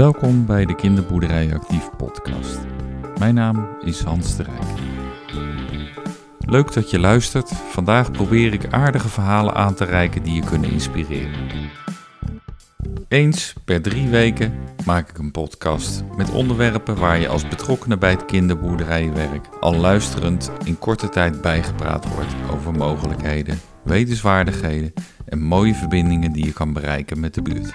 Welkom bij de Kinderboerderij Actief podcast. Mijn naam is Hans de Rijk. Leuk dat je luistert. Vandaag probeer ik aardige verhalen aan te reiken die je kunnen inspireren. Eens per drie weken maak ik een podcast met onderwerpen waar je als betrokkenen bij het kinderboerderijwerk al luisterend in korte tijd bijgepraat wordt over mogelijkheden, wetenswaardigheden en mooie verbindingen die je kan bereiken met de buurt.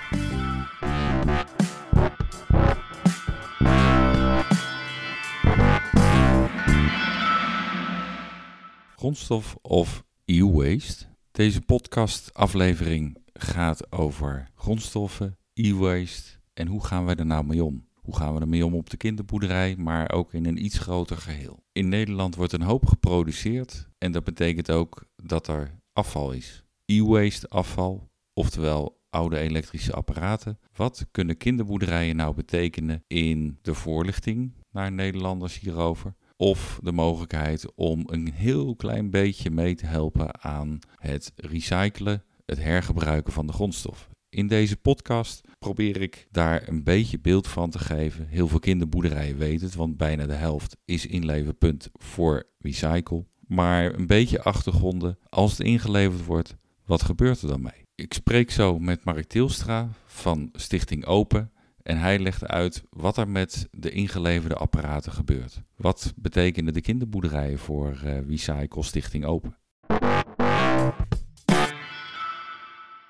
Grondstof of e-waste. Deze podcastaflevering gaat over grondstoffen, e-waste en hoe gaan we er nou mee om. Hoe gaan we ermee om op de kinderboerderij, maar ook in een iets groter geheel. In Nederland wordt een hoop geproduceerd en dat betekent ook dat er afval is. E-waste afval, oftewel oude elektrische apparaten. Wat kunnen kinderboerderijen nou betekenen in de voorlichting naar Nederlanders hierover? Of de mogelijkheid om een heel klein beetje mee te helpen aan het recyclen, het hergebruiken van de grondstof. In deze podcast probeer ik daar een beetje beeld van te geven. Heel veel kinderboerderijen weten het, want bijna de helft is inleverpunt voor recycle. Maar een beetje achtergronden, als het ingeleverd wordt, wat gebeurt er dan mee? Ik spreek zo met Mark Tilstra van Stichting Open en hij legde uit wat er met de ingeleverde apparaten gebeurt. Wat betekenen de kinderboerderijen voor uh, Recycle Stichting Open?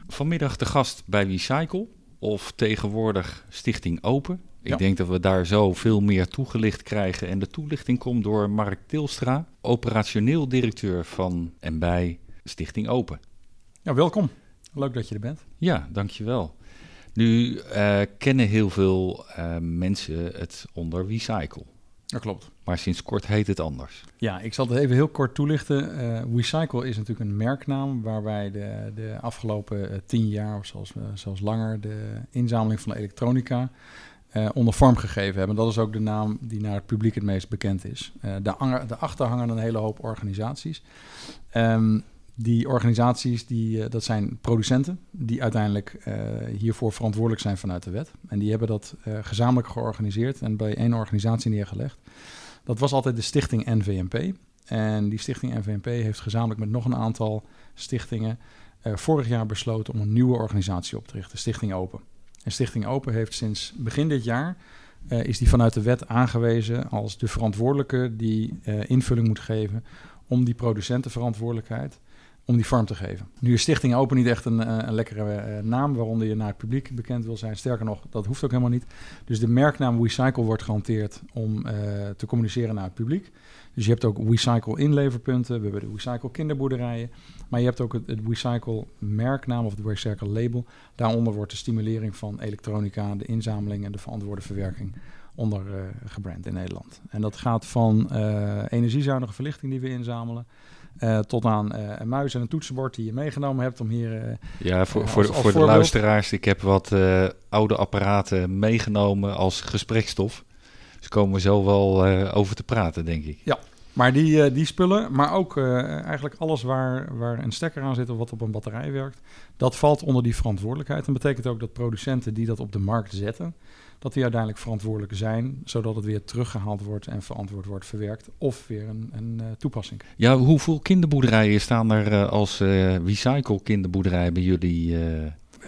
Vanmiddag de gast bij Recycle, of tegenwoordig Stichting Open. Ik Ja. denk dat we daar zo veel meer toegelicht krijgen. En de toelichting komt door Mark Tilstra, operationeel directeur van en bij Stichting Open. Ja, welkom. Leuk dat je er bent. Ja, dankjewel. Nu eh, kennen heel veel eh, mensen het onder Recycle. Dat klopt. Maar sinds kort heet het anders. Ja, ik zal het even heel kort toelichten. Eh Recycle is natuurlijk een merknaam waar wij de, de afgelopen tien jaar, of zelfs, zelfs langer, de inzameling van elektronica onder vorm gegeven hebben. Dat is ook de naam die naar het publiek het meest bekend is. Eh de anger- daarachter hangen een hele hoop organisaties. Ehm, die organisaties, die, eh, dat zijn producenten die uiteindelijk eh, hiervoor verantwoordelijk zijn vanuit de wet. En die hebben dat eh, gezamenlijk georganiseerd en bij één organisatie neergelegd. Dat was altijd de stichting NVMP. En die stichting NVMP heeft gezamenlijk met nog een aantal stichtingen vorig jaar besloten om een nieuwe organisatie op te richten, Stichting Open. En Stichting Open heeft sinds begin dit jaar is die vanuit de wet aangewezen als de verantwoordelijke die invulling moet geven om die producentenverantwoordelijkheid om die vorm te geven. Nu is Stichting Open niet echt een, eh, een lekkere eh, naam waaronder je naar het publiek bekend wil zijn. Sterker nog, dat hoeft ook helemaal niet. Dus de merknaam Recycle wordt gehanteerd om eh, te communiceren naar het publiek. Dus je hebt ook Recycle inleverpunten, we hebben de Recycle kinderboerderijen. Maar je hebt ook het, het merknaam of het Recycle label. Daaronder wordt de stimulering van elektronica, de inzameling en de verantwoorde verwerking onder gebrand in Nederland. En dat gaat van energiezuinige verlichting die we inzamelen... eh, tot aan eh, een muis en een toetsenbord die je meegenomen hebt om hier... eh, Ja, voor, Ja, voor, als- als voor de luisteraars, ik heb wat oude apparaten meegenomen als gesprekstof. Dus komen we zo wel over te praten, denk ik. Maar die, die spullen, maar ook eigenlijk alles waar, waar een stekker aan zit of wat op een batterij werkt, dat valt onder die verantwoordelijkheid. En betekent ook dat producenten die dat op de markt zetten, dat die uiteindelijk verantwoordelijk zijn, zodat het weer teruggehaald wordt en verantwoord wordt verwerkt of weer een, een eh, toepassing. Ja, hoeveel kinderboerderijen staan er eh, als eh, recycle kinderboerderijen bij jullie?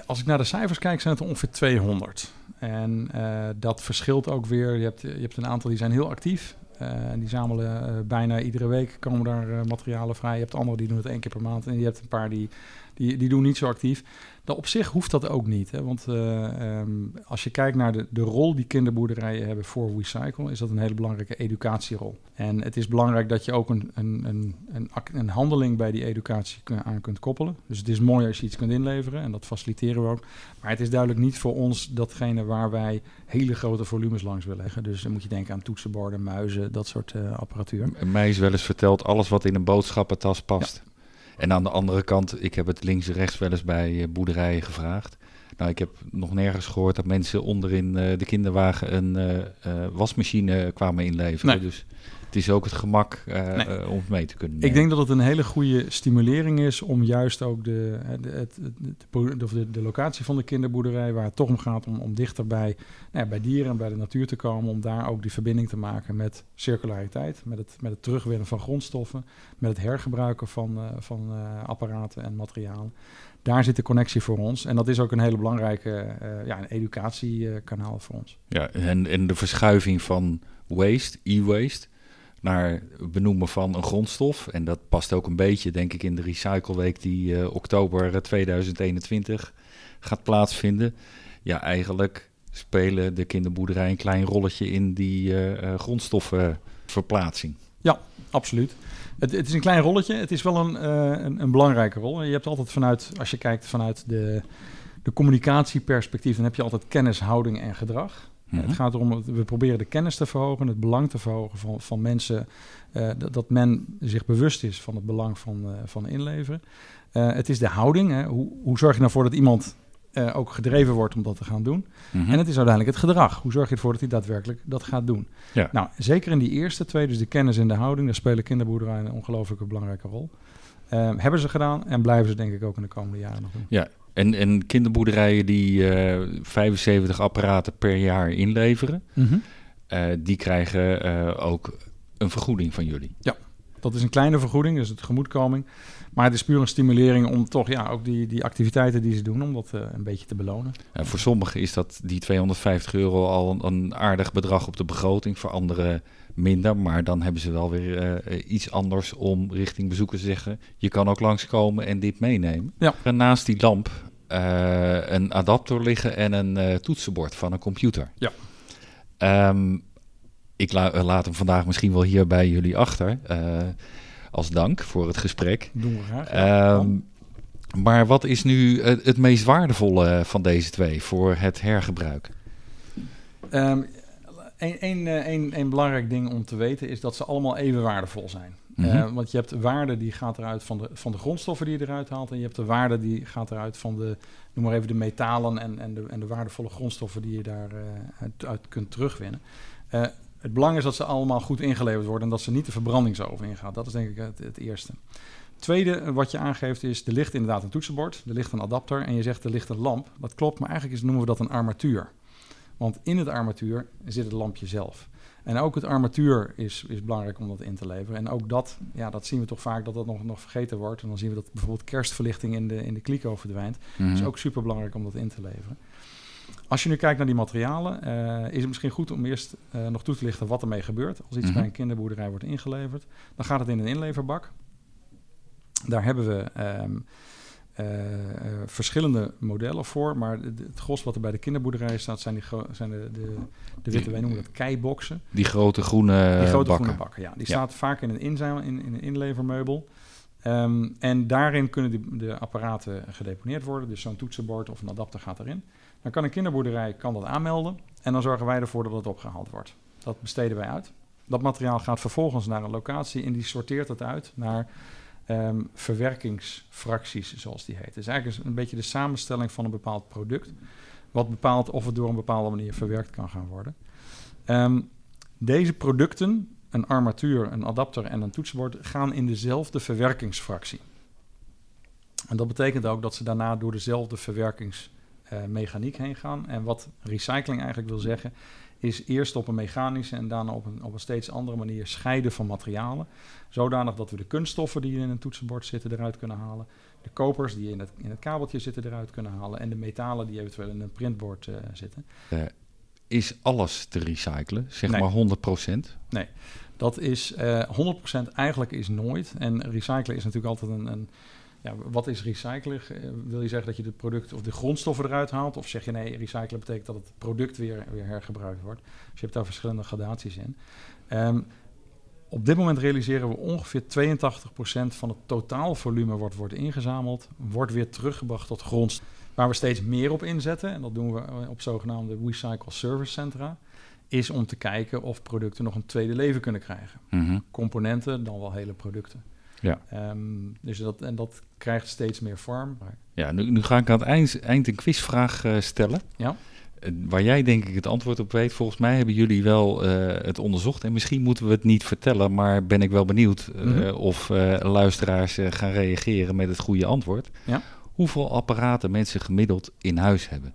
Als ik naar de cijfers kijk, zijn het er ongeveer 200. En dat verschilt ook weer. Je hebt, je hebt een aantal die zijn heel actief. en die zamelen bijna iedere week komen daar materialen vrij. Je hebt anderen die doen het één keer per maand. En je hebt een paar die, die, die doen niet zo actief. Nou, op zich hoeft dat ook niet. Hè? Want eh, ehm, als je kijkt naar de, de rol die kinderboerderijen hebben voor recycle, is dat een hele belangrijke educatierol. En het is belangrijk dat je ook een, een, een, een, een handeling bij die educatie aan kunt koppelen. Dus het is mooi als je iets kunt inleveren en dat faciliteren we ook. Maar het is duidelijk niet voor ons datgene waar wij hele grote volumes langs willen leggen. Dus dan moet je denken aan toetsenborden, muizen, dat soort eh, apparatuur. Mij is wel eens verteld, alles wat in een boodschappentas past. En aan de andere kant, ik heb het links en rechts wel eens bij eh, boerderijen gevraagd. Nou, ik heb nog nergens gehoord dat mensen onderin eh, de kinderwagen een eh, wasmachine kwamen inleveren. Nee. Dus is ook het gemak uh, om het mee te kunnen nemen. Ik denk dat het een hele goede stimulering is om juist ook de, de, het, de, de, locatie van de kinderboerderij, waar het toch om gaat om, om dichter bij, nou ja, bij dieren en bij de natuur te komen, om daar ook die verbinding te maken met circulariteit, met het, met het terugwinnen van grondstoffen, met het hergebruiken van, uh, van apparaten en materialen. Daar zit de connectie voor ons. En dat is ook een hele belangrijke ja, een educatiekanaal voor ons. Ja, en, en de verschuiving van waste, e-waste, naar benoemen van een grondstof. En dat past ook een beetje, denk ik, in de Recycleweek die uh, oktober 2021 gaat plaatsvinden. Ja, eigenlijk spelen de kinderboerderijen een klein rolletje in die uh, grondstoffenverplaatsing. Ja, absoluut. Het, het, is een klein rolletje. Het is wel een, een, een, belangrijke rol. Je hebt altijd vanuit, als je kijkt vanuit de, de communicatieperspectief, dan heb je altijd kennis, houding en gedrag. Het mhm. gaat erom, we proberen de kennis te verhogen, het belang te verhogen van, van mensen, uh, dat, men zich bewust is van het belang van, uh, van inleveren. Uh, het is de houding, hè. Hoe, hoe zorg je ervoor dat iemand ook gedreven wordt om dat te gaan doen? Mhm. En het is uiteindelijk het gedrag. Hoe zorg je ervoor dat hij daadwerkelijk dat gaat doen? Ja. Nou, zeker in die eerste twee, dus de kennis en de houding, daar spelen kinderboerderijen een ongelooflijke belangrijke rol. hebben ze gedaan en blijven ze denk ik ook in de komende jaren nog doen. Ja, en, en kinderboerderijen die 75 eh, apparaten per jaar inleveren, mhm. eh, die krijgen eh, ook een vergoeding van jullie. Ja, dat is een kleine vergoeding, dus het gemoedkoming. Maar het is puur een stimulering om toch ja, ook die, die activiteiten die ze doen, om dat een beetje te belonen. En voor sommigen is dat die 250 euro al een, een, aardig bedrag op de begroting. Voor anderen minder, maar dan hebben ze wel weer iets anders om richting bezoekers te zeggen. Je kan ook langskomen en dit meenemen. Ja. En naast die lamp uh, een adapter liggen en een uh, toetsenbord van een computer. Ja. Um, ik la eh, laat hem vandaag misschien wel hier bij jullie achter. Uh, als dank voor het gesprek. Doen we graag. Um, maar wat is nu het, het, meest waardevolle van deze twee voor het hergebruik? Um, een belangrijk ding om te weten is dat ze allemaal even waardevol zijn. Mhm. Eh, want je hebt de waarde die gaat eruit van de, van de grondstoffen die je eruit haalt. En je hebt de waarde die gaat eruit van de, noem maar even de metalen en, en, de, en de waardevolle grondstoffen die je daaruit uh, uit kunt terugwinnen. Uh, het belang is dat ze allemaal goed ingeleverd worden en dat ze niet de verbrandingsoven ingaan. Dat is denk ik het, het eerste. Tweede wat je aangeeft is, er ligt inderdaad een toetsenbord, er ligt een adapter en je zegt er ligt een lamp. Dat klopt, maar eigenlijk is, noemen we dat een armatuur. Want in het armatuur zit het lampje zelf. En ook het armatuur is, is belangrijk om dat in te leveren. En ook dat, ja, dat zien we toch vaak dat dat nog, nog vergeten wordt. En dan zien we dat bijvoorbeeld kerstverlichting in de, in de kliko verdwijnt. Mm is ook super belangrijk om dat in te leveren. Als je nu kijkt naar die materialen, uh, is het misschien goed om eerst uh, nog toe te lichten wat ermee gebeurt. Als iets mhm. bij een kinderboerderij wordt ingeleverd, dan gaat het in een inleverbak. Daar hebben we um, uh, verschillende modellen voor. Maar het gros wat er bij de kinderboerderij staat, zijn, die zijn de, de, de witte, wij noemen dat keiboxen. Die grote groene Die grote bakken. groene bakken, ja. Die staat vaak in een, in, in een inlevermeubel. Um, en daarin kunnen die, de apparaten gedeponeerd worden. Dus zo'n toetsenbord of een adapter gaat erin. Dan kan een kinderboerderij kan dat aanmelden. En dan zorgen wij ervoor dat het opgehaald wordt. Dat besteden wij uit. Dat materiaal gaat vervolgens naar een locatie en die sorteert het uit naar um, verwerkingsfracties, zoals die heet. Is eigenlijk een beetje de samenstelling van een bepaald product, wat bepaalt of het door een bepaalde manier verwerkt kan gaan worden. Um, deze producten, een armatuur, een adapter en een toetsenbord, gaan in dezelfde verwerkingsfractie. En dat betekent ook dat ze daarna door dezelfde verwerkingsmechaniek heen gaan. En wat recycling eigenlijk wil zeggen, is eerst op een mechanische en daarna op een, op een steeds andere manier scheiden van materialen. Zodanig dat we de kunststoffen die in een toetsenbord zitten eruit kunnen halen. De kopers die in het, in het kabeltje zitten eruit kunnen halen. En de metalen die eventueel in een printbord uh, zitten. Uh, is alles te recyclen? Zeg nee. maar 100%? Nee, dat is uh, eh, 100% eigenlijk is nooit. En recyclen is natuurlijk altijd een, een ja, wat is recyclen? Eh, wil je zeggen dat je de product of de grondstoffen eruit haalt? Of zeg je nee, recyclen betekent dat het product weer, weer hergebruikt wordt? Dus je hebt daar verschillende gradaties in. Um, op dit moment realiseren we ongeveer 82% van het totaalvolume wat wordt ingezameld, wordt weer teruggebracht tot grondstof. Waar we steeds meer op inzetten, en dat doen we eh, op zogenaamde Recycle Service Centra, is om te kijken of producten nog een tweede leven kunnen krijgen. Mm -hmm. Componenten, dan wel hele producten. Ja. Um, dus dat, en dat krijgt steeds meer vorm. Ja, nu, nu ga ik aan het eind, eind een quizvraag uh, stellen. Ja. Eh, Waar jij denk ik het antwoord op weet, volgens mij hebben jullie wel eh, het onderzocht. En misschien moeten we het niet vertellen, maar ben ik wel benieuwd eh, Mhm. of eh, luisteraars eh, gaan reageren met het goede antwoord. Ja. Hoeveel apparaten mensen gemiddeld in huis hebben?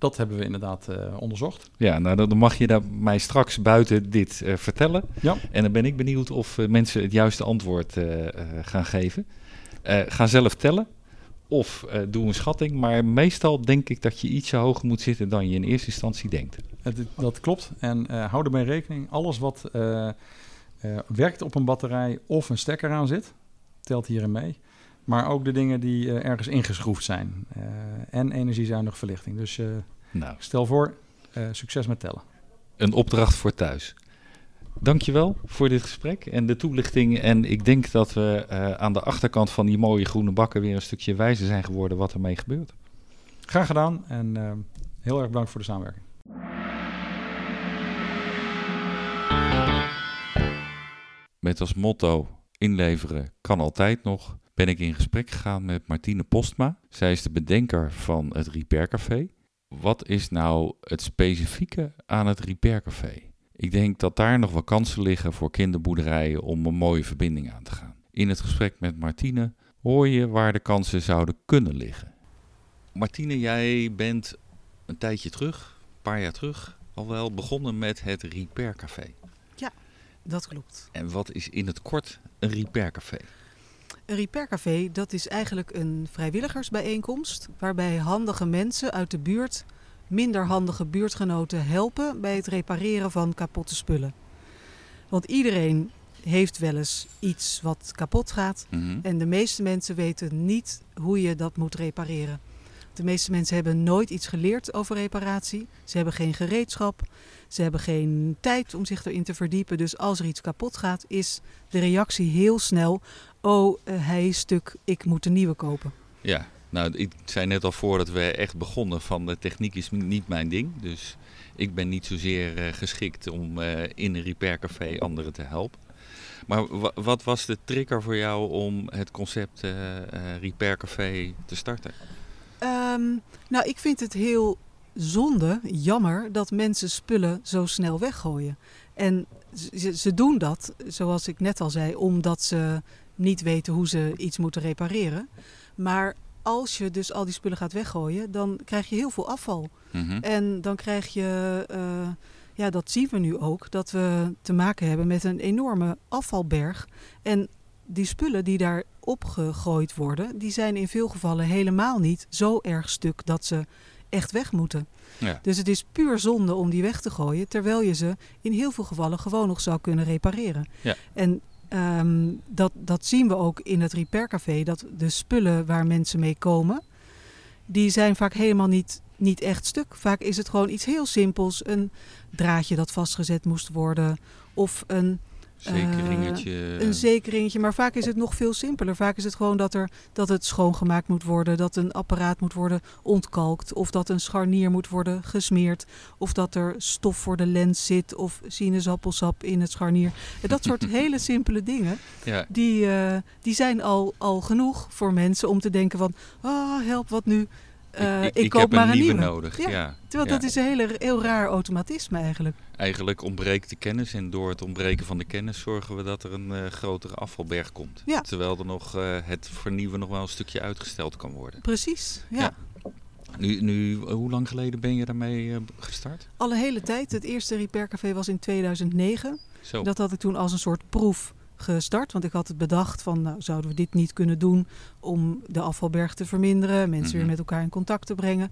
Dat hebben we inderdaad eh, onderzocht. Ja, nou dan mag je daar mij straks buiten dit eh, vertellen. Ja. En dan ben ik benieuwd of eh, mensen het juiste antwoord gaan geven. Ga zelf tellen of doe een schatting. Maar meestal denk ik dat je ietsje hoger moet zitten dan je in eerste instantie denkt. Het, dat klopt. En hou ermee rekening. Alles wat werkt op een batterij of een stekker aan zit, telt hierin mee. Maar ook de dingen die eh, ergens ingeschroefd zijn. Eh, en energiezuinig verlichting. Dus eh, Nou, stel voor, succes met tellen. een opdracht voor thuis. Dankjewel voor dit gesprek en de toelichting. En ik denk dat we aan de achterkant van die mooie groene bakken weer een stukje wijzer zijn geworden wat ermee gebeurt. Graag gedaan en heel erg bedankt voor de samenwerking. Met als motto inleveren kan altijd nog, ben ik in gesprek gegaan met Martine Postma. Zij is de bedenker van het Repair Café. Wat is nou het specifieke aan het Repair Café? Ik denk dat daar nog wel kansen liggen voor kinderboerderijen om een mooie verbinding aan te gaan. In het gesprek met Martine hoor je waar de kansen zouden kunnen liggen. Martine, jij bent een tijdje terug, een paar jaar terug, al wel begonnen met het Repair Café. Dat klopt. En wat is in het kort een repaircafé? Een repaircafé, dat is eigenlijk een vrijwilligersbijeenkomst waarbij handige mensen uit de buurt minder handige buurtgenoten helpen bij het repareren van kapotte spullen. Want iedereen heeft wel eens iets wat kapot gaat Mhm. en de meeste mensen weten niet hoe je dat moet repareren. De meeste mensen hebben nooit iets geleerd over reparatie. Ze hebben geen gereedschap. Ze hebben geen tijd om zich erin te verdiepen. Dus als er iets kapot gaat, is de reactie heel snel: Oh, eh, hij is stuk, ik moet een nieuwe kopen. Ja, nou, ik zei net al voordat we echt begonnen van de techniek is niet mijn ding. Dus ik ben niet zozeer eh, geschikt om eh, in een repaircafé anderen te helpen. Maar wa- wat was de trigger voor jou om het concept eh eh, repaircafé te starten? Ehm, nou, ik vind het heel zonde, jammer, dat mensen spullen zo snel weggooien. En ze, ze doen dat, zoals ik net al zei, omdat ze niet weten hoe ze iets moeten repareren. Maar als je dus al die spullen gaat weggooien, dan krijg je heel veel afval. Mhm. En dan krijg je, eh, ja, dat zien we nu ook, dat we te maken hebben met een enorme afvalberg. En die spullen die daar opgegooid worden, die zijn in veel gevallen helemaal niet zo erg stuk dat ze echt weg moeten. Ja. Dus het is puur zonde om die weg te gooien, terwijl je ze in heel veel gevallen gewoon nog zou kunnen repareren. Ja. En ehm, dat, dat zien we ook in het repaircafé, dat de spullen waar mensen mee komen, die zijn vaak helemaal niet, niet echt stuk. Vaak is het gewoon iets heel simpels, een draadje dat vastgezet moest worden of een Zekeringetje. een zekeringetje, maar vaak is het nog veel simpeler. Vaak is het gewoon dat, er, dat het schoongemaakt moet worden, dat een apparaat moet worden ontkalkt, of dat een scharnier moet worden gesmeerd, of dat er stof voor de lens zit, of sinaasappelsap in het scharnier. Dat soort hele simpele dingen, ja. die, eh, die zijn al, al genoeg voor mensen om te denken van, ah, help, wat nu? Eh, ik, koop heb maar een nieuwe, nieuwe. nodig. Ja, Ja. Terwijl Ja. dat is een hele, heel raar automatisme eigenlijk. Eigenlijk ontbreekt de kennis en door het ontbreken van de kennis zorgen we dat er een eh, grotere afvalberg komt. Ja. Terwijl er nog eh, het vernieuwen nog wel een stukje uitgesteld kan worden. Precies, ja. Nu, nu, hoe lang geleden ben je daarmee gestart? Alle hele tijd. Het eerste repaircafé was in 2009. Zo. Dat had ik toen als een soort proef gestart. Want ik had het bedacht van, nou, zouden we dit niet kunnen doen om de afvalberg te verminderen, mensen Mhm. weer met elkaar in contact te brengen.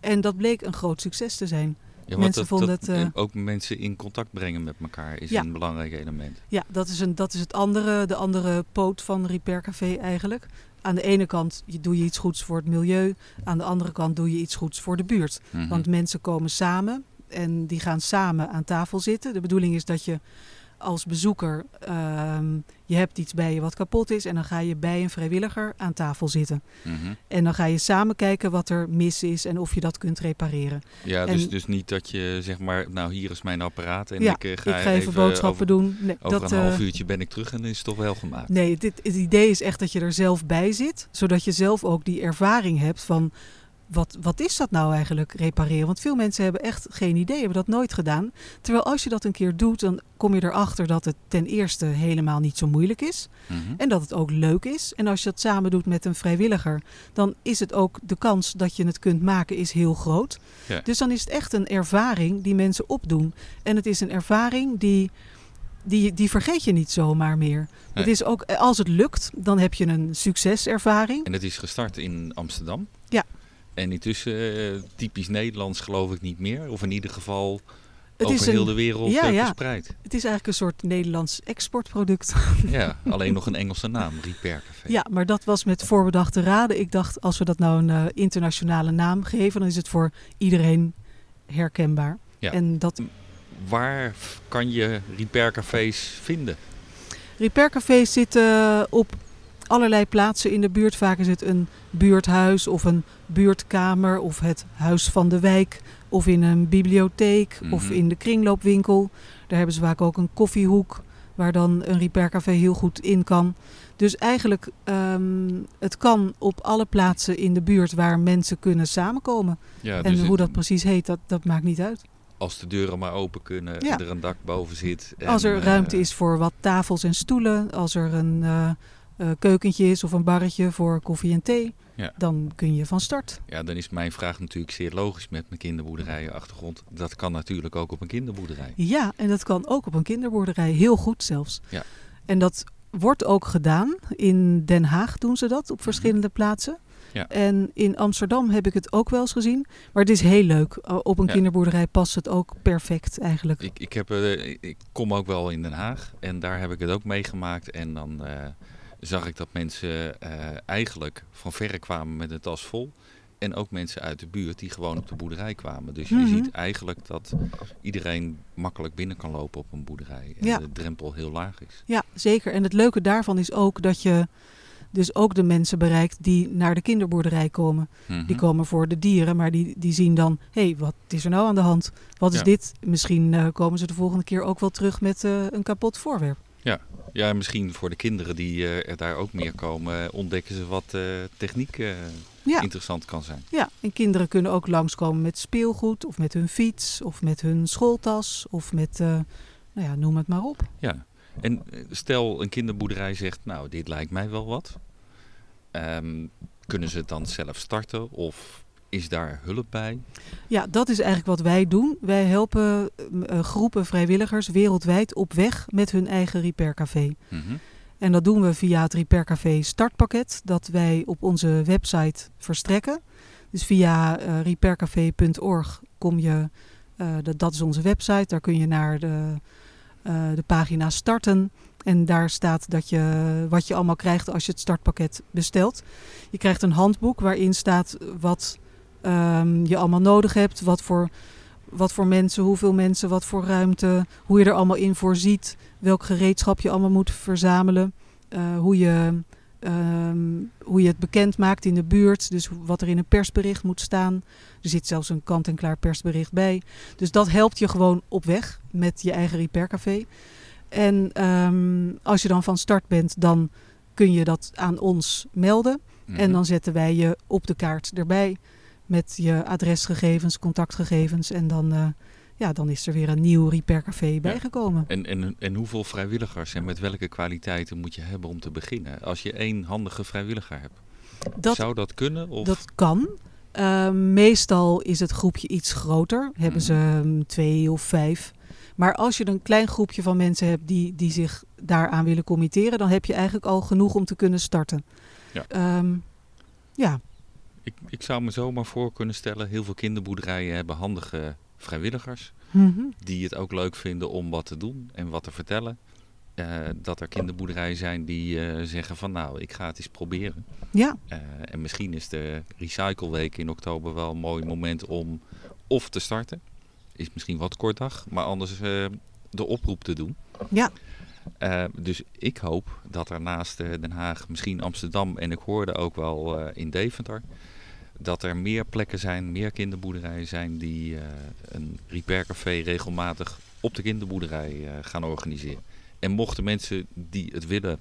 En dat bleek een groot succes te zijn. Ja, mensen vonden het, eh, ook mensen in contact brengen met elkaar is Ja. een belangrijk element. Ja, dat is, een, dat is het andere, de andere poot van Repair Café eigenlijk. Aan de ene kant doe je iets goeds voor het milieu. Aan de andere kant doe je iets goeds voor de buurt. Mhm. Want mensen komen samen en die gaan samen aan tafel zitten. De bedoeling is dat je als bezoeker, ehm, je hebt iets bij je wat kapot is. En dan ga je bij een vrijwilliger aan tafel zitten. Mhm. En dan ga je samen kijken wat er mis is en of je dat kunt repareren. Ja, dus, en- dus niet dat je zeg maar, nou hier is mijn apparaat en ja, ik eh, ga, ik ga even, boodschappen over, doen. Nee, over dat, een eh, half uurtje ben ik terug en dan is het toch wel gemaakt. Nee, dit, het idee is echt dat je er zelf bij zit. Zodat je zelf ook die ervaring hebt van wat, wat is dat nou eigenlijk, repareren? Want veel mensen hebben echt geen idee, hebben dat nooit gedaan. Terwijl als je dat een keer doet, dan kom je erachter dat het ten eerste helemaal niet zo moeilijk is. Mhm. En dat het ook leuk is. En als je dat samen doet met een vrijwilliger, dan is het ook de kans dat je het kunt maken is heel groot. Ja. Dus dan is het echt een ervaring die mensen opdoen. En het is een ervaring die, die, die vergeet je niet zomaar meer. Het Nee. is ook, als het lukt, dan heb je een succeservaring. En het is gestart in Amsterdam. Ja. En intussen eh, typisch Nederlands geloof ik niet meer. Of in ieder geval Het over is heel de wereld ja, eh, ja. verspreid. Het is eigenlijk een soort Nederlands exportproduct. Ja, alleen nog een Engelse naam, Repair Café. Ja, maar dat was met voorbedachte raden. Ik dacht, als we dat nou een eh, internationale naam geven, dan is het voor iedereen herkenbaar. Ja. En dat Waar kan je Repair Cafés vinden? repaircafés zitten op allerlei plaatsen in de buurt. Vaak is het een buurthuis of een buurtkamer of het huis van de wijk of in een bibliotheek of Mhm. in de kringloopwinkel. Daar hebben ze vaak ook een koffiehoek waar dan een repaircafé heel goed in kan. Dus eigenlijk, ehm, het kan op alle plaatsen in de buurt waar mensen kunnen samenkomen. Ja, en dus hoe dat precies heet, dat, dat maakt niet uit. als de deuren maar open kunnen Ja. en er een dak boven zit. En, Als er eh, ruimte is voor wat tafels en stoelen, als er een eh, eh, keukentje is of een barretje voor koffie en thee, Ja. dan kun je van start. Ja, dan is mijn vraag natuurlijk zeer logisch met mijn kinderboerderijen achtergrond. Dat kan natuurlijk ook op een kinderboerderij. Ja, en dat kan ook op een kinderboerderij, heel goed zelfs. Ja. En dat wordt ook gedaan. In Den Haag doen ze dat op verschillende plaatsen. Ja. En in Amsterdam heb ik het ook wel eens gezien. Maar het is heel leuk. Op een Ja. kinderboerderij past het ook perfect eigenlijk. Ik, ik, heb, eh, ik kom ook wel in Den Haag en daar heb ik het ook meegemaakt. En dan eh, zag ik dat mensen eh, eigenlijk van verre kwamen met een tas vol. En ook mensen uit de buurt die gewoon op de boerderij kwamen. Dus je Mhm. ziet eigenlijk dat iedereen makkelijk binnen kan lopen op een boerderij. En Ja. de drempel heel laag is. Ja, zeker. En het leuke daarvan is ook dat je dus ook de mensen bereikt die naar de kinderboerderij komen. Mhm. Die komen voor de dieren, maar die, die zien dan... hé, hey, wat is er nou aan de hand? Wat is Ja. dit? Misschien eh, komen ze de volgende keer ook wel terug met eh, een kapot voorwerp. Ja, en misschien voor de kinderen die eh, er daar ook meer komen, eh, ontdekken ze wat eh, techniek Ja. interessant kan zijn. Ja, en kinderen kunnen ook langskomen met speelgoed... of met hun fiets, of met hun schooltas... of met, nou ja, noem het maar op. Ja, en stel een kinderboerderij zegt, nou, dit lijkt mij wel wat. Ehm, kunnen ze het dan zelf starten of is daar hulp bij? Ja, dat is eigenlijk wat wij doen. Wij helpen eh, groepen vrijwilligers wereldwijd op weg met hun eigen repaircafé. Mhm. En dat doen we via het Repaircafé startpakket dat wij op onze website verstrekken. Dus via eh repaircafé.org kom je, eh, dat, dat is onze website, daar kun je naar de, de pagina starten. En daar staat dat je, wat je allemaal krijgt als je het startpakket bestelt. Je krijgt een handboek waarin staat wat ehm, je allemaal nodig hebt, wat voor, wat voor mensen, hoeveel mensen, wat voor ruimte, hoe je er allemaal in voorziet welk gereedschap je allemaal moet verzamelen. eh, hoe, je, ehm, hoe je het bekend maakt in de buurt. Dus wat er in een persbericht moet staan. Er zit zelfs een kant-en-klaar persbericht bij. Dus dat helpt je gewoon op weg met je eigen repaircafé. En ehm, als je dan van start bent, dan kun je dat aan ons melden. Mhm. En dan zetten wij je op de kaart erbij met je adresgegevens, contactgegevens. En dan, eh, ja, dan is er weer een nieuw repaircafé bijgekomen. En, en, en hoeveel vrijwilligers en met welke kwaliteiten moet je hebben om te beginnen? Als je één handige vrijwilliger hebt, Dat, zou dat kunnen? Of? dat kan. Eh, meestal is het groepje iets groter. Hebben Mhm. ze mm, twee of vijf. Maar als je een klein groepje van mensen hebt die, die zich daaraan willen committeren, dan heb je eigenlijk al genoeg om te kunnen starten. Ja. Ehm, ja. Ik, ik zou me zomaar voor kunnen stellen, heel veel kinderboerderijen hebben handige vrijwilligers. Mhm. die het ook leuk vinden om wat te doen en wat te vertellen. Eh, dat er kinderboerderijen zijn die eh, zeggen van nou, ik ga het eens proberen. ja. Eh, en misschien is de Recycle Week in oktober wel een mooi moment om of te starten. Is misschien wat kort dag, maar anders de oproep te doen. Ja. Dus ik hoop dat er naast Den Haag, misschien Amsterdam en ik hoorde ook wel in Deventer, dat er meer plekken zijn, meer kinderboerderijen zijn die eh, een repaircafé regelmatig op de kinderboerderij eh, gaan organiseren. En mochten mensen die het willen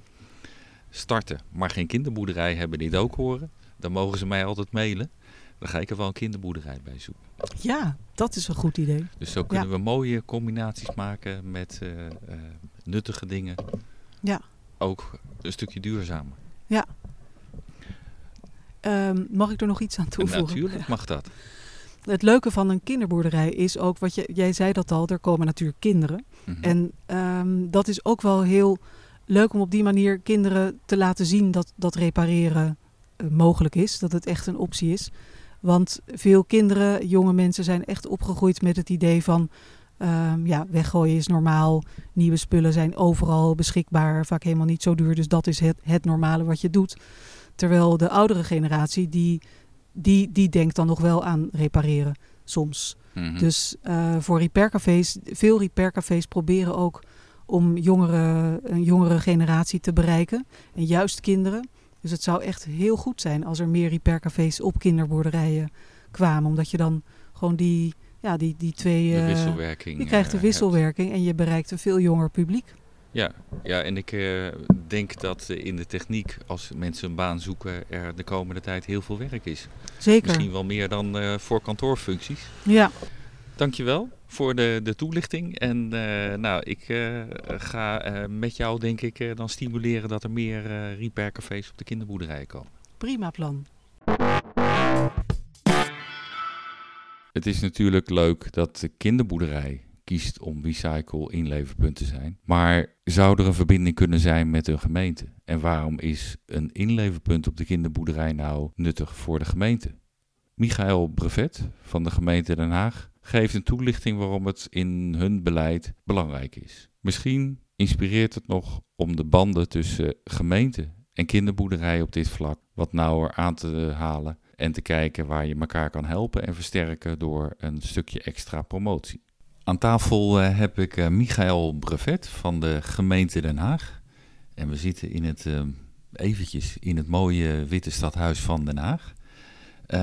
starten, maar geen kinderboerderij hebben die het ook horen, dan mogen ze mij altijd mailen. Dan ga ik er wel een kinderboerderij bij zoeken. Ja, dat is een goed idee. Dus zo kunnen we mooie combinaties maken met uh, nuttige dingen. Ja. Ook een stukje duurzamer. Ja. Um, mag ik er nog iets aan toevoegen? Natuurlijk mag dat. Het leuke van een kinderboerderij is ook, wat je, jij zei dat al, er komen natuurlijk kinderen. Mm -hmm. En um, dat is ook wel heel leuk om op die manier kinderen te laten zien dat, dat repareren uh, mogelijk is. Dat het echt een optie is. Want veel kinderen, jonge mensen zijn echt opgegroeid met het idee van... Um, ja, weggooien is normaal. Nieuwe spullen zijn overal beschikbaar. Vaak helemaal niet zo duur. Dus dat is het, het normale wat je doet. Terwijl de oudere generatie, die, die, die denkt dan nog wel aan repareren soms. Mhm. Mm -hmm. Dus uh, voor repaircafés, veel repaircafés proberen ook om jongere, een jongere generatie te bereiken. En juist kinderen. Dus het zou echt heel goed zijn als er meer repaircafés op kinderboerderijen kwamen. Omdat je dan gewoon die, ja, die, die twee... De uh, wisselwerking. je krijgt de uh, wisselwerking hebt. en je bereikt een veel jonger publiek. Ja, ja en ik uh, denk dat in de techniek, als mensen een baan zoeken, er de komende tijd heel veel werk is. Zeker. Misschien wel meer dan uh, voor kantoorfuncties. Ja. Dankjewel voor de, de toelichting. En uh, nou, ik ga met jou denk ik dan stimuleren dat er meer repaircafés op de kinderboerderijen komen. Prima plan. Het is natuurlijk leuk dat de kinderboerderij kiest om recycle inleverpunt te zijn. Maar zou er een verbinding kunnen zijn met een gemeente? En waarom is een inleverpunt op de kinderboerderij nou nuttig voor de gemeente? Michael Brevet van de gemeente Den Haag geeft een toelichting waarom het in hun beleid belangrijk is. Misschien inspireert het nog om de banden tussen gemeente en kinderboerderij op dit vlak wat nauwer aan te halen en te kijken waar je elkaar kan helpen en versterken door een stukje extra promotie. Aan tafel uh, heb ik uh, Michael Brevet van de gemeente Den Haag. En we zitten in het, uh, eventjes in het mooie witte stadhuis van Den Haag.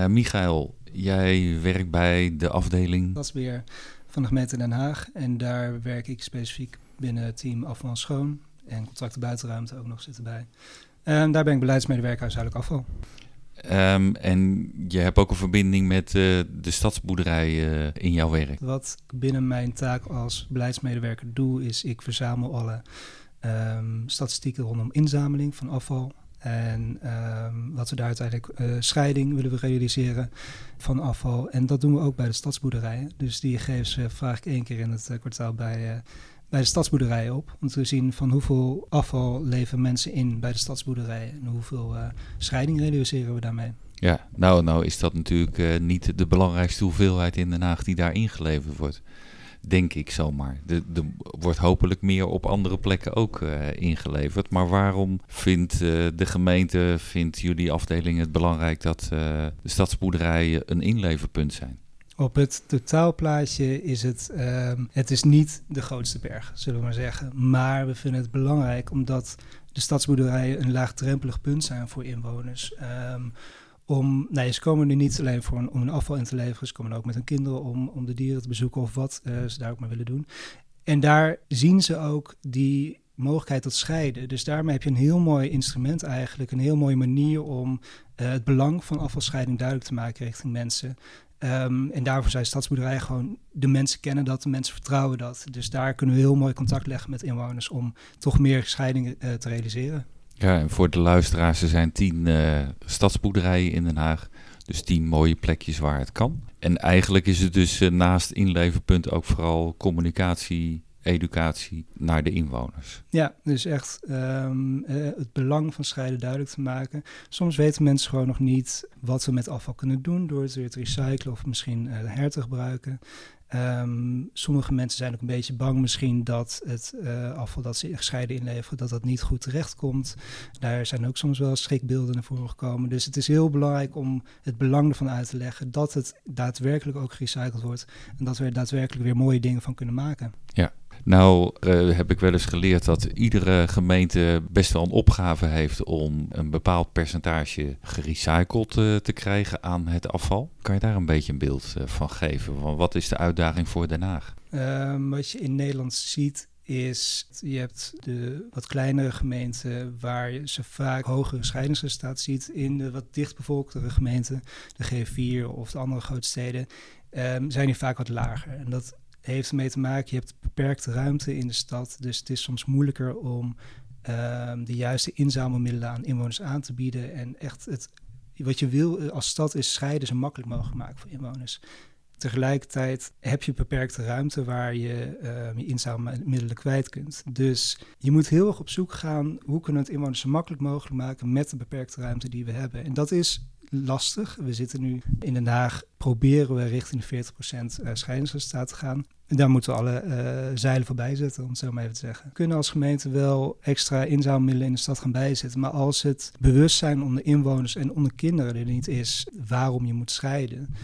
Michael, jij werkt bij de afdeling... Stadsbeheer van de gemeente Den Haag. En daar werk ik specifiek binnen team afval schoon. En contracten buitenruimte ook nog zitten bij. Daar ben ik beleidsmedewerker huishoudelijk afval. Um, en je hebt ook een verbinding met uh, de stadsboerderij uh, in jouw werk. Wat binnen mijn taak als beleidsmedewerker doe, is ik verzamel alle um, statistieken rondom inzameling van afval. En um, wat we daar uiteindelijk uh, scheiding willen we realiseren van afval. En dat doen we ook bij de stadsboerderijen. Dus die gegevens vraag ik één keer in het kwartaal bij bij de stadsboerderijen op. Om te zien van hoeveel afval leveren mensen in bij de stadsboerderijen. En hoeveel uh, scheiding realiseren we daarmee. Ja, nou, nou is dat natuurlijk uh, niet de belangrijkste hoeveelheid in Den Haag die daar ingeleverd wordt. Denk ik zomaar. Er wordt hopelijk meer op andere plekken ook uh, ingeleverd. Maar waarom vindt de gemeente, vindt jullie afdeling het belangrijk dat de stadsboerderijen een inleverpunt zijn? Op het totaalplaatje is het, um, het is niet de grootste berg, zullen we maar zeggen. Maar we vinden het belangrijk omdat de stadsboerderijen een laagdrempelig punt zijn voor inwoners. Um, om, nou, ze komen er niet alleen voor een, om een afval in te leveren, ze komen ook met hun kinderen om, om de dieren te bezoeken of wat uh, ze daar ook maar willen doen. En daar zien ze ook die mogelijkheid tot scheiden. Dus daarmee heb je een heel mooi instrument eigenlijk, een heel mooie manier om uh, het belang van afvalscheiding duidelijk te maken richting mensen. Um, en daarvoor zijn stadsboerderijen gewoon, de mensen kennen dat, de mensen vertrouwen dat. Dus daar kunnen we heel mooi contact leggen met inwoners om toch meer scheidingen uh, te realiseren. Ja, en voor de luisteraars, er zijn tien uh, stadsboerderijen in Den Haag. Dus tien mooie plekjes waar het kan. En eigenlijk is het dus uh, naast inleverpunt ook vooral communicatie, educatie naar de inwoners. Ja, dus echt um, uh, het belang van scheiden duidelijk te maken. Soms weten mensen gewoon nog niet wat we met afval kunnen doen door het weer te recyclen of misschien uh, her te gebruiken. Um, sommige mensen zijn ook een beetje bang misschien dat het uh, afval dat ze gescheiden inleveren, dat dat niet goed terechtkomt. Daar zijn ook soms wel schrikbeelden naar voren gekomen. Dus het is heel belangrijk om het belang ervan uit te leggen dat het daadwerkelijk ook gerecycled wordt. En dat we er daadwerkelijk weer mooie dingen van kunnen maken. Ja, nou uh, heb ik wel eens geleerd dat iedere gemeente best wel een opgave heeft om een bepaald percentage gerecycled uh, te krijgen aan het afval. Kan je daar een beetje een beeld uh, van geven? Wat is de uitdaging voor Den Haag? Um, wat je in Nederland ziet is, je hebt de wat kleinere gemeenten waar je ze vaak hogere scheidingsresultaat ziet. In de wat dichtbevolktere gemeenten, de G4 of de andere grote steden, um, zijn die vaak wat lager. En dat heeft ermee te maken, je hebt beperkte ruimte in de stad, dus het is soms moeilijker om um, de juiste inzamelmiddelen aan inwoners aan te bieden en echt het wat je wil eh, als stad is scheiden zo makkelijk mogelijk maken voor inwoners. Tegelijkertijd heb je beperkte ruimte waar je uh, je inzamelmiddelen kwijt kunt. Dus je moet heel erg op zoek gaan hoe kunnen we het inwoners makkelijk mogelijk maken met de beperkte ruimte die we hebben. En dat is lastig. We zitten nu in Den Haag, proberen we richting de 40% eh, scheidingsresultaat te gaan. En daar moeten we alle uh, zeilen voor bijzetten, om het zo maar even te zeggen. We kunnen als gemeente wel extra inzamelmiddelen in de stad gaan bijzetten. Maar als het bewustzijn onder inwoners en onder kinderen er niet is waarom je moet scheiden,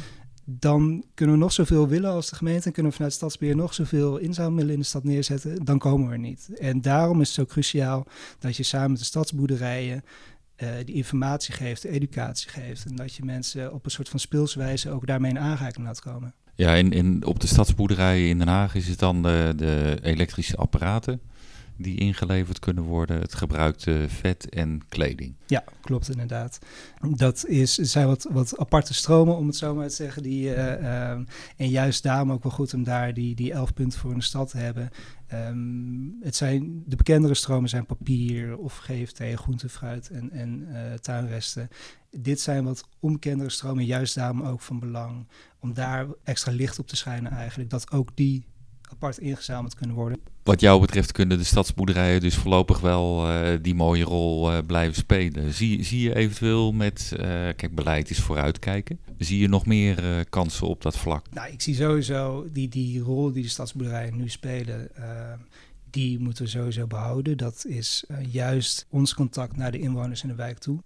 dan kunnen we nog zoveel willen als de gemeente en kunnen we vanuit Stadsbeheer nog zoveel inzamelmiddelen in de stad neerzetten, dan komen we er niet. En daarom is het zo cruciaal dat je samen met de stadsboerderijen uh, die informatie geeft, educatie geeft en dat je mensen op een soort van speelswijze ook daarmee in aanraking laat komen. Ja, in, in, op de stadsboerderijen in Den Haag is het dan de elektrische apparaten die ingeleverd kunnen worden, het gebruikte vet en kleding. Ja, klopt inderdaad. Dat is, zijn wat, wat aparte stromen, om het zo maar te zeggen. Die, uh, en juist daarom ook wel goed om daar die, die elf punten voor in de stad te hebben. Um, het zijn, de bekendere stromen zijn papier of GFT, groente, fruit en, en uh, tuinresten. Dit zijn wat onbekendere stromen, juist daarom ook van belang om daar extra licht op te schijnen eigenlijk. Dat ook die apart ingezameld kunnen worden. Wat jou betreft kunnen de stadsboerderijen dus voorlopig wel uh, die mooie rol uh, blijven spelen. Zie, zie je eventueel met, uh, kijk, beleid is vooruitkijken. Zie je nog meer kansen op dat vlak? Nou, ik zie sowieso die, die rol die de stadsboerderijen nu spelen, die moeten we sowieso behouden. Dat is juist ons contact naar de inwoners in de wijk toe.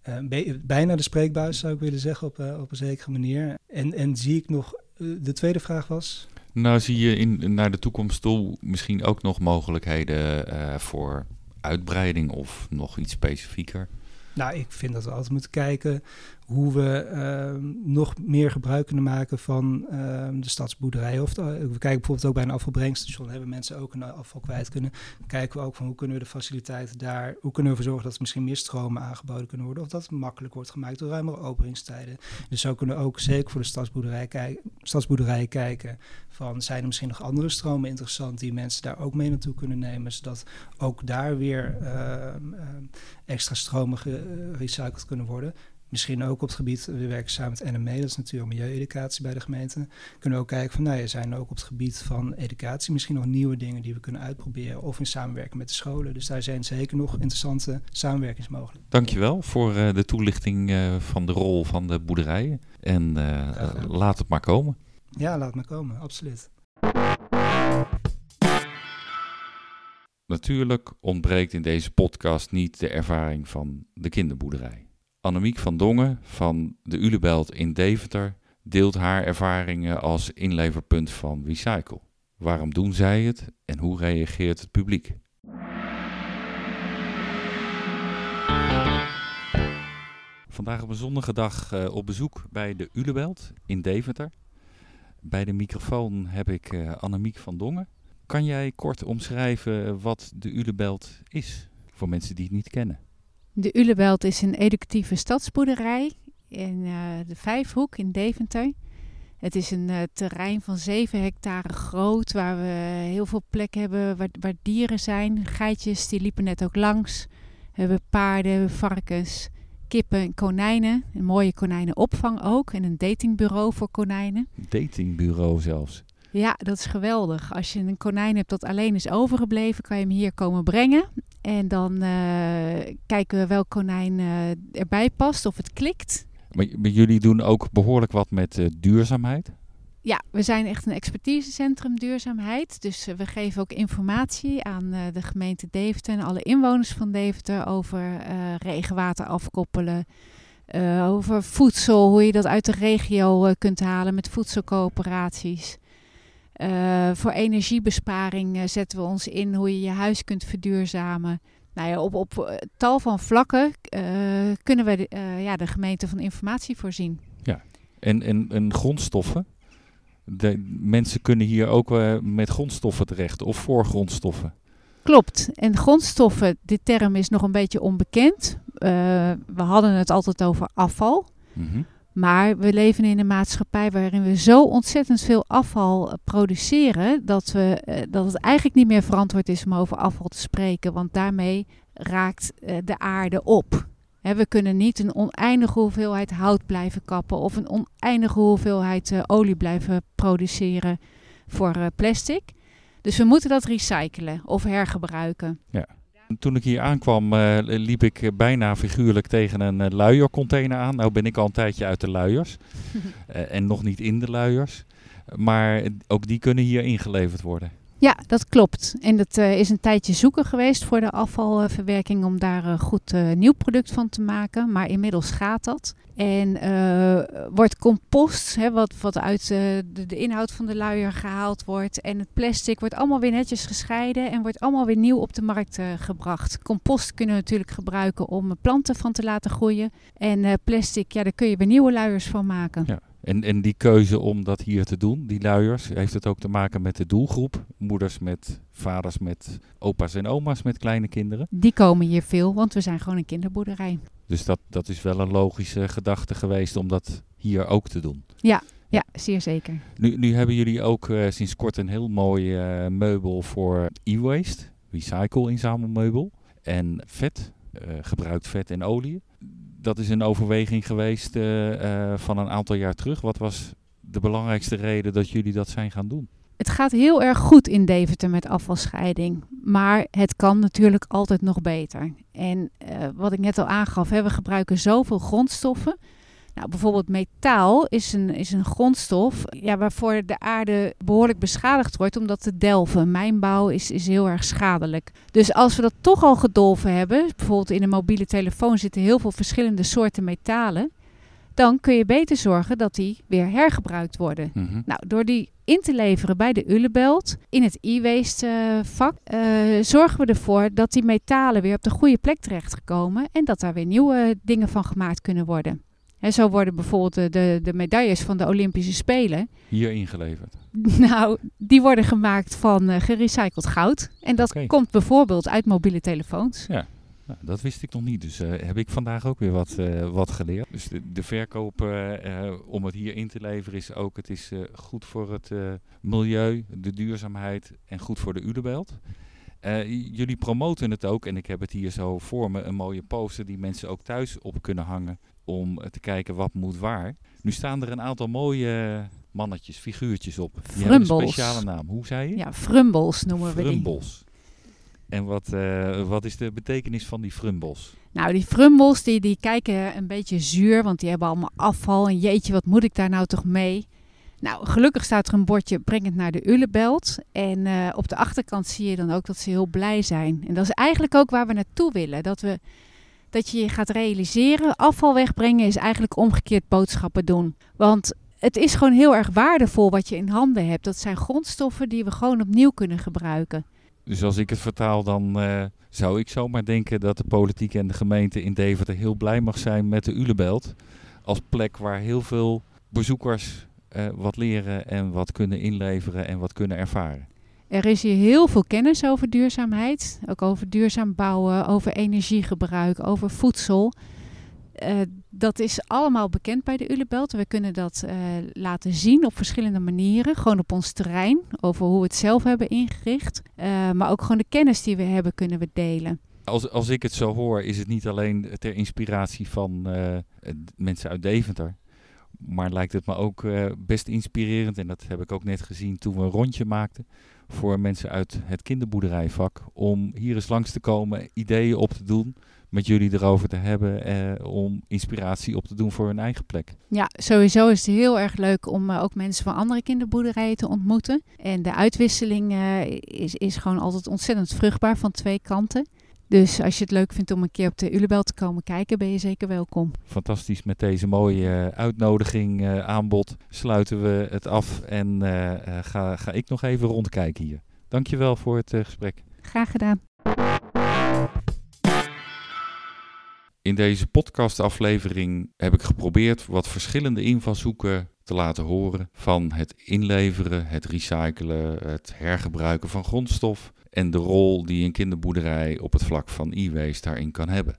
bijna de spreekbuis zou ik willen zeggen op, op een zekere manier. En, en zie ik nog, de tweede vraag was... Nou, zie je in, naar de toekomst toe misschien ook nog mogelijkheden uh, voor uitbreiding of nog iets specifieker? Nou, ik vind dat we altijd moeten kijken hoe we uh, nog meer gebruik kunnen maken van uh, de stadsboerderij. Of de, we kijken bijvoorbeeld ook bij een afvalbrengstation, hebben mensen ook een afval kwijt kunnen. Kijken we ook van hoe kunnen we de faciliteiten daar, hoe kunnen we ervoor zorgen dat er misschien meer stromen aangeboden kunnen worden. Of dat het makkelijk wordt gemaakt door ruimere openingstijden. Dus zo kunnen we ook zeker voor de stadsboerderij, stadsboerderij kijken van zijn er misschien nog andere stromen interessant die mensen daar ook mee naartoe kunnen nemen. Zodat ook daar weer uh, extra stromen gerecycled kunnen worden. Misschien ook op het gebied, we werken samen met NME, dat is natuurlijk milieueducatie bij de gemeente. Kunnen we ook kijken van, nou ja, zijn er ook op het gebied van educatie misschien nog nieuwe dingen die we kunnen uitproberen of in samenwerking met de scholen. Dus daar zijn zeker nog interessante samenwerkingsmogelijkheden. Dankjewel voor uh, de toelichting uh, van de rol van de boerderijen. En uh, laat het maar komen. Ja, laat het maar komen, absoluut. Natuurlijk ontbreekt in deze podcast niet de ervaring van de kinderboerderij. Annemiek van Dongen van de Ulebelt in Deventer deelt haar ervaringen als inleverpunt van Recycle. Waarom doen zij het en hoe reageert het publiek? Vandaag op een zonnige dag uh, op bezoek bij de Ulebelt in Deventer. Bij de microfoon heb ik uh, Annemiek van Dongen. Kan jij kort omschrijven wat de Ulebelt is voor mensen die het niet kennen? De Ulebelt is een educatieve stadsboerderij in uh, de Vijfhoek in Deventer. Het is een uh, terrein van 7 hectare groot, waar we heel veel plek hebben waar, waar, dieren zijn. Geitjes, die liepen net ook langs. We hebben paarden, varkens, kippen en konijnen. Een mooie konijnenopvang ook en een datingbureau voor konijnen. Datingbureau zelfs? Ja, dat is geweldig. Als je een konijn hebt dat alleen is overgebleven, kan je hem hier komen brengen. En dan uh, kijken we welk konijn uh, erbij past, of het klikt. Maar, maar, jullie doen ook behoorlijk wat met uh, duurzaamheid? Ja, we zijn echt een expertisecentrum duurzaamheid. Dus we geven ook informatie aan de gemeente Deventer en alle inwoners van Deventer over regenwater afkoppelen. over voedsel, hoe je dat uit de regio kunt halen met voedselcoöperaties. Uh, voor energiebesparing uh, zetten we ons in hoe je je huis kunt verduurzamen. Nou ja, op, op uh, tal van vlakken kunnen we de, ja, de gemeente van informatie voorzien. Ja, en, en, en grondstoffen? De, mensen kunnen hier ook met grondstoffen terecht of voor grondstoffen. Klopt. En grondstoffen, dit term is nog een beetje onbekend. We hadden het altijd over afval. Mhm. Maar we leven in een maatschappij waarin we zo ontzettend veel afval produceren dat, we, uh, dat het eigenlijk niet meer verantwoord is om over afval te spreken. Want daarmee raakt uh, de aarde op. We kunnen niet een oneindige hoeveelheid hout blijven kappen of een oneindige hoeveelheid olie blijven produceren voor plastic. Dus we moeten dat recyclen of hergebruiken. Ja. Toen ik hier aankwam, uh, liep ik bijna figuurlijk tegen een uh, luiercontainer aan. Nou ben ik al een tijdje uit de luiers uh, en nog niet in de luiers. Maar ook die kunnen hier ingeleverd worden. Ja, dat klopt. En dat uh, is een tijdje zoeken geweest voor de afvalverwerking om daar een goed uh, nieuw product van te maken. Maar inmiddels gaat dat. En uh, wordt compost, hè, wat, wat uit de, de, inhoud van de luier gehaald wordt. En het plastic wordt allemaal weer netjes gescheiden en wordt allemaal weer nieuw op de markt gebracht. Compost kunnen we natuurlijk gebruiken om planten van te laten groeien. En plastic, ja, daar kun je weer nieuwe luiers van maken. Ja. En, en die keuze om dat hier te doen, die luiers, heeft het ook te maken met de doelgroep? Moeders met vaders met opa's en oma's met kleine kinderen? Die komen hier veel, want we zijn gewoon een kinderboerderij. Dus dat, dat is wel een logische gedachte geweest om dat hier ook te doen? Ja, ja zeer zeker. Nu, nu hebben jullie ook uh, sinds kort een heel mooi uh, meubel voor e-waste, recycle inzamelmeubel. En vet, uh, gebruikt vet en olie dat is een overweging geweest uh, uh, van een aantal jaar terug. Wat was de belangrijkste reden dat jullie dat zijn gaan doen? Het gaat heel erg goed in Deventer met afvalscheiding. Maar het kan natuurlijk altijd nog beter. En uh, wat ik net al aangaf, we gebruiken zoveel grondstoffen. Nou, bijvoorbeeld metaal is een, is een grondstof ja, waarvoor de aarde behoorlijk beschadigd wordt omdat te delven. Mijnbouw is, is heel erg schadelijk. Dus als we dat toch al gedolven hebben, bijvoorbeeld in een mobiele telefoon zitten heel veel verschillende soorten metalen, dan kun je beter zorgen dat die weer hergebruikt worden. Mm -hmm. Nou, door die in te leveren bij de Ulebelt in het e-waste uh, vak, uh, zorgen we ervoor dat die metalen weer op de goede plek terechtkomen en dat daar weer nieuwe dingen van gemaakt kunnen worden. En zo worden bijvoorbeeld de, de, de, medailles van de Olympische Spelen. Hier ingeleverd? Nou, die worden gemaakt van uh, gerecycled goud. En dat okay. komt bijvoorbeeld uit mobiele telefoons. Ja, nou, dat wist ik nog niet. Dus uh, heb ik vandaag ook weer wat, uh, wat geleerd. Dus de, de verkoop om het hier in te leveren is ook... het is goed voor het milieu, de duurzaamheid en goed voor de Udebelt. jullie promoten het ook, en ik heb het hier zo voor me, een mooie poster die mensen ook thuis op kunnen hangen om te kijken wat moet waar. Nu staan er een aantal mooie mannetjes, figuurtjes op. Die hebben een speciale naam. Hoe zei je? Ja, frumbels noemen frumbels. we die. En wat, uh, wat is de betekenis van die frumbels? Nou, die frumbels die, die kijken een beetje zuur, want die hebben allemaal afval. En jeetje, wat moet ik daar nou toch mee? Nou, gelukkig staat er een bordje breng het naar de Ulebelt. En uh, op de achterkant zie je dan ook dat ze heel blij zijn. En dat is eigenlijk ook waar we naartoe willen. Dat we dat je je gaat realiseren, afval wegbrengen is eigenlijk omgekeerd boodschappen doen. Want het is gewoon heel erg waardevol wat je in handen hebt. Dat zijn grondstoffen die we gewoon opnieuw kunnen gebruiken. Dus als ik het vertaal, dan uh, zou ik zomaar denken dat de politiek en de gemeente in Deventer heel blij mag zijn met de Ulebelt. Als plek waar heel veel bezoekers uh, wat leren en wat kunnen inleveren en wat kunnen ervaren. Er is hier heel veel kennis over duurzaamheid. Ook over duurzaam bouwen, over energiegebruik, over voedsel. Uh, dat is allemaal bekend bij de Ulebelt. We kunnen dat uh, laten zien op verschillende manieren. Gewoon op ons terrein, over hoe we het zelf hebben ingericht. Uh, maar ook gewoon de kennis die we hebben kunnen we delen. Als, als ik het zo hoor, is het niet alleen ter inspiratie van mensen uit Deventer. Maar lijkt het me ook best inspirerend, en dat heb ik ook net gezien toen we een rondje maakten voor mensen uit het kinderboerderijvak om hier eens langs te komen, ideeën op te doen, met jullie erover te hebben, eh, om inspiratie op te doen voor hun eigen plek. Ja, sowieso is het heel erg leuk om uh, ook mensen van andere kinderboerderijen te ontmoeten. En de uitwisseling is, is gewoon altijd ontzettend vruchtbaar van twee kanten. Dus als je het leuk vindt om een keer op de Ulebel te komen kijken, ben je zeker welkom. Fantastisch. Met deze mooie uh, uitnodiging, uh, aanbod, sluiten we het af en uh, ga, ga ik nog even rondkijken hier. Dankjewel voor het gesprek. Graag gedaan. In deze podcastaflevering heb ik geprobeerd wat verschillende invalshoeken te laten horen van het inleveren, het recyclen, het hergebruiken van grondstof en de rol die een kinderboerderij op het vlak van e-waste daarin kan hebben.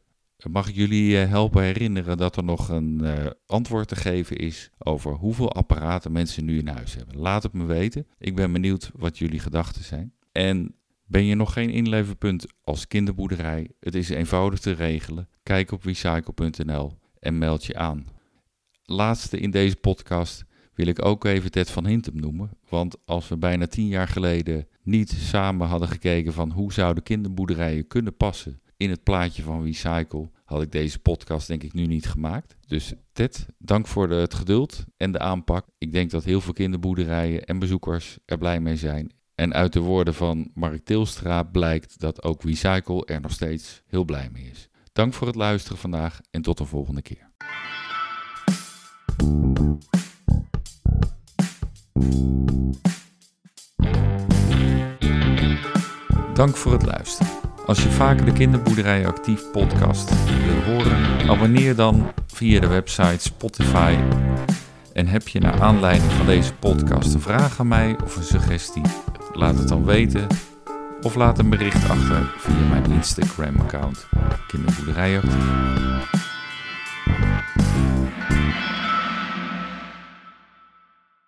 Mag ik jullie eh, helpen herinneren dat er nog een uh, antwoord te geven is over hoeveel apparaten mensen nu in huis hebben? Laat het me weten. Ik ben benieuwd wat jullie gedachten zijn. En ben je nog geen inleverpunt als kinderboerderij? Het is eenvoudig te regelen. Kijk op recycle.nl en meld je aan. Laatste in deze podcast wil ik ook even Ted van Hintem noemen. Want als we bijna tien jaar geleden niet samen hadden gekeken van hoe zouden kinderboerderijen kunnen passen in het plaatje van Recycle, had ik deze podcast denk ik nu niet gemaakt. Dus Ted, dank voor het geduld en de aanpak. Ik denk dat heel veel kinderboerderijen en bezoekers er blij mee zijn. En uit de woorden van Mark Tilstra blijkt dat ook Recycle er nog steeds heel blij mee is. Dank voor het luisteren vandaag en tot de volgende keer. Dank voor het luisteren. Als je vaker de Kinderboerderij Actief podcast wil horen, abonneer dan via de website Spotify. En heb je naar aanleiding van deze podcast een vraag aan mij of een suggestie? Laat het dan weten of laat een bericht achter via mijn Instagram-account Kinderboerderij Actief.